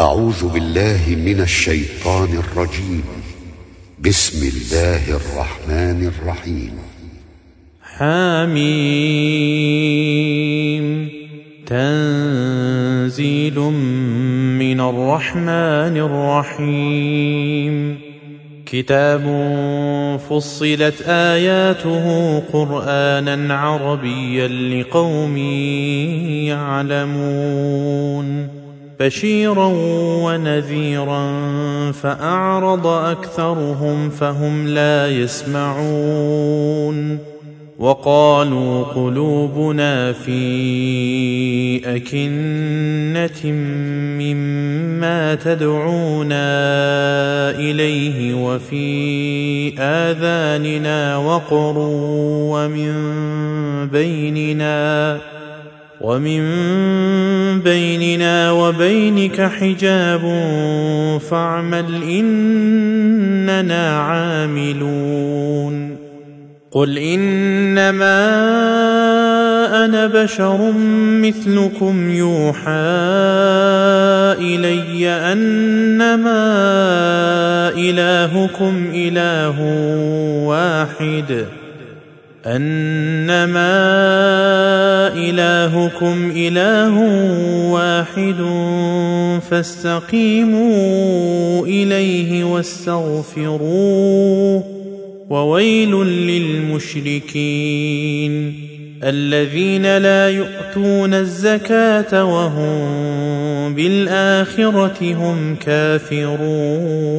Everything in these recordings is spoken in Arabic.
أعوذ بالله من الشيطان الرجيم. بسم الله الرحمن الرحيم. حميم. تنزيل من الرحمن الرحيم. كتاب فصلت آياته قرآنا عربيا لقوم يعلمون. بشيرا ونذيرا فأعرض أكثرهم فهم لا يسمعون وقالوا قلوبنا في أكنة مما تدعونا إليه وفي آذاننا وقر ومن بيننا ومن بيننا وبينك حجاب فاعمل إننا عاملون. قل إنما أنا بشر مثلكم يوحى إلي أنما إلهكم إله واحد. أنما إلهكم إله واحد فاستقيموا إليه واستغفروه وويل للمشركين الذين لا يؤتون الزكاة وهم بالآخرة هم كافرون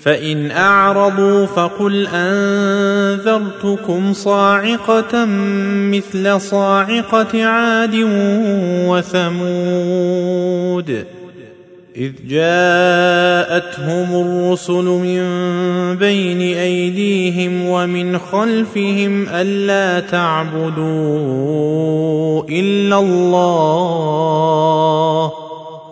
فإن أعرضوا فقل أنذرتكم صاعقة مثل صاعقة عاد وثمود إذ جاءتهم الرسل من بين أيديهم ومن خلفهم ألا تعبدوا إلا الله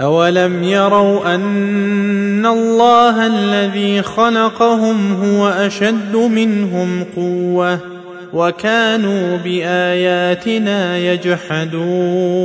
أولم يروا أن الله الذي خلقهم هو أشد منهم قوة وكانوا بآياتنا يجحدون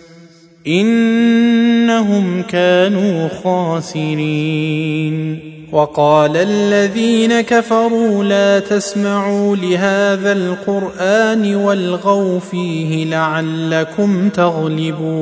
إنهم كانوا خاسرين. وقال الذين كفروا لا تسمعوا لهذا القرآن والغوا فيه لعلكم تغلبون.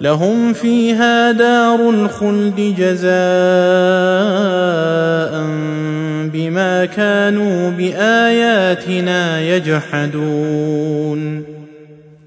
لهم فيها دار الخلد جزاء بما كانوا بآياتنا يجحدون.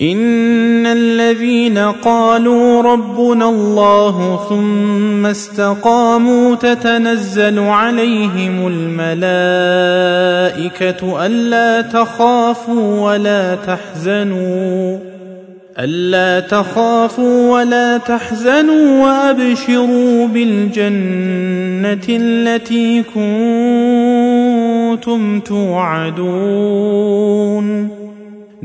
إن الذين قالوا ربنا الله ثم استقاموا تتنزل عليهم الملائكة ألا تخافوا ولا تحزنوا ألا تخافوا ولا تحزنوا وأبشروا بالجنة التي كنتم توعدون.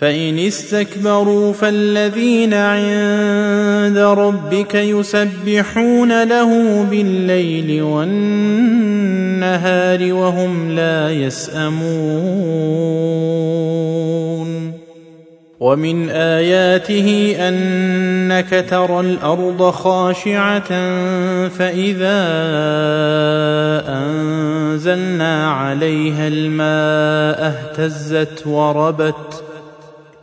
فإن استكبروا فالذين عند ربك يسبحون له بالليل والنهار وهم لا يسأمون. ومن آياته أنك ترى الأرض خاشعة فإذا أنزلنا عليها الماء اهتزت وربت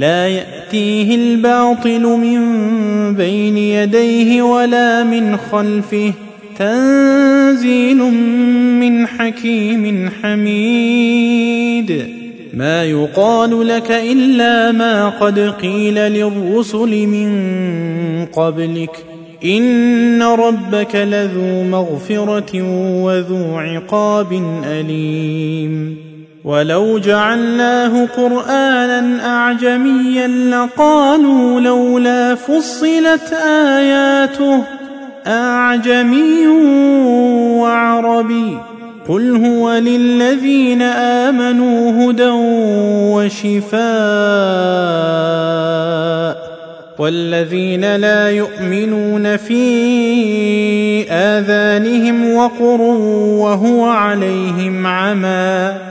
لا يأتيه الباطل من بين يديه ولا من خلفه. تنزيل من حكيم حميد. ما يقال لك إلا ما قد قيل للرسل من قبلك. إن ربك لذو مغفرة وذو عقاب أليم. ولو جعلناه قرآنا أعجميا لقالوا لولا فصلت آياته أعجمي وعربي قل هو للذين آمنوا هدى وشفاء والذين لا يؤمنون في آذانهم وقر وهو عليهم عمى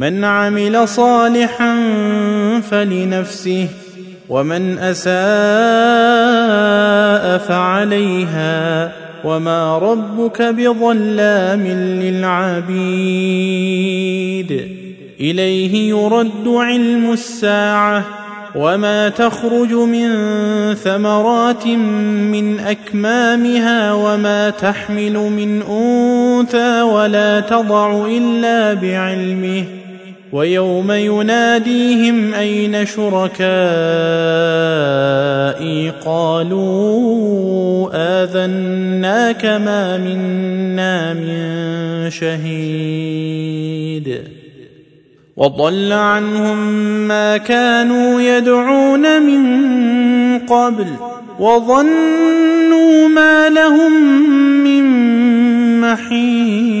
من عمل صالحا فلنفسه ومن أساء فعليها وما ربك بظلام للعبيد. إليه يرد علم الساعة وما تخرج من ثمرات من أكمامها وما تحمل من أنثى ولا تضع إلا بعلمه. ويوم يناديهم أين شركائي قالوا آذناك ما منا من شهيد وضل عنهم ما كانوا يدعون من قبل وظنوا ما لهم من محيص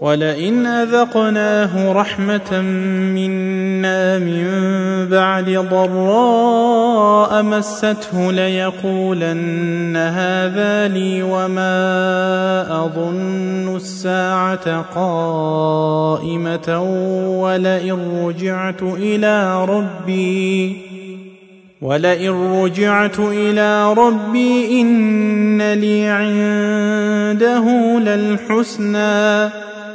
ولئن أذقناه رحمة منا من بعد ضراء مسته ليقولن هذا لي وما أظن الساعة قائمة ولئن رجعت إلى ربي ولئن رجعت إلى ربي إن لي عنده للحسنى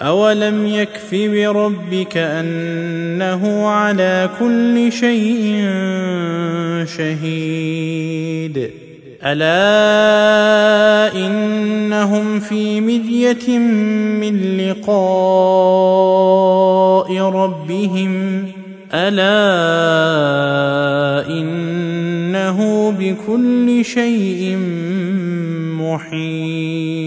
اولم يكف بربك انه على كل شيء شهيد الا انهم في مذيه من لقاء ربهم الا انه بكل شيء محيط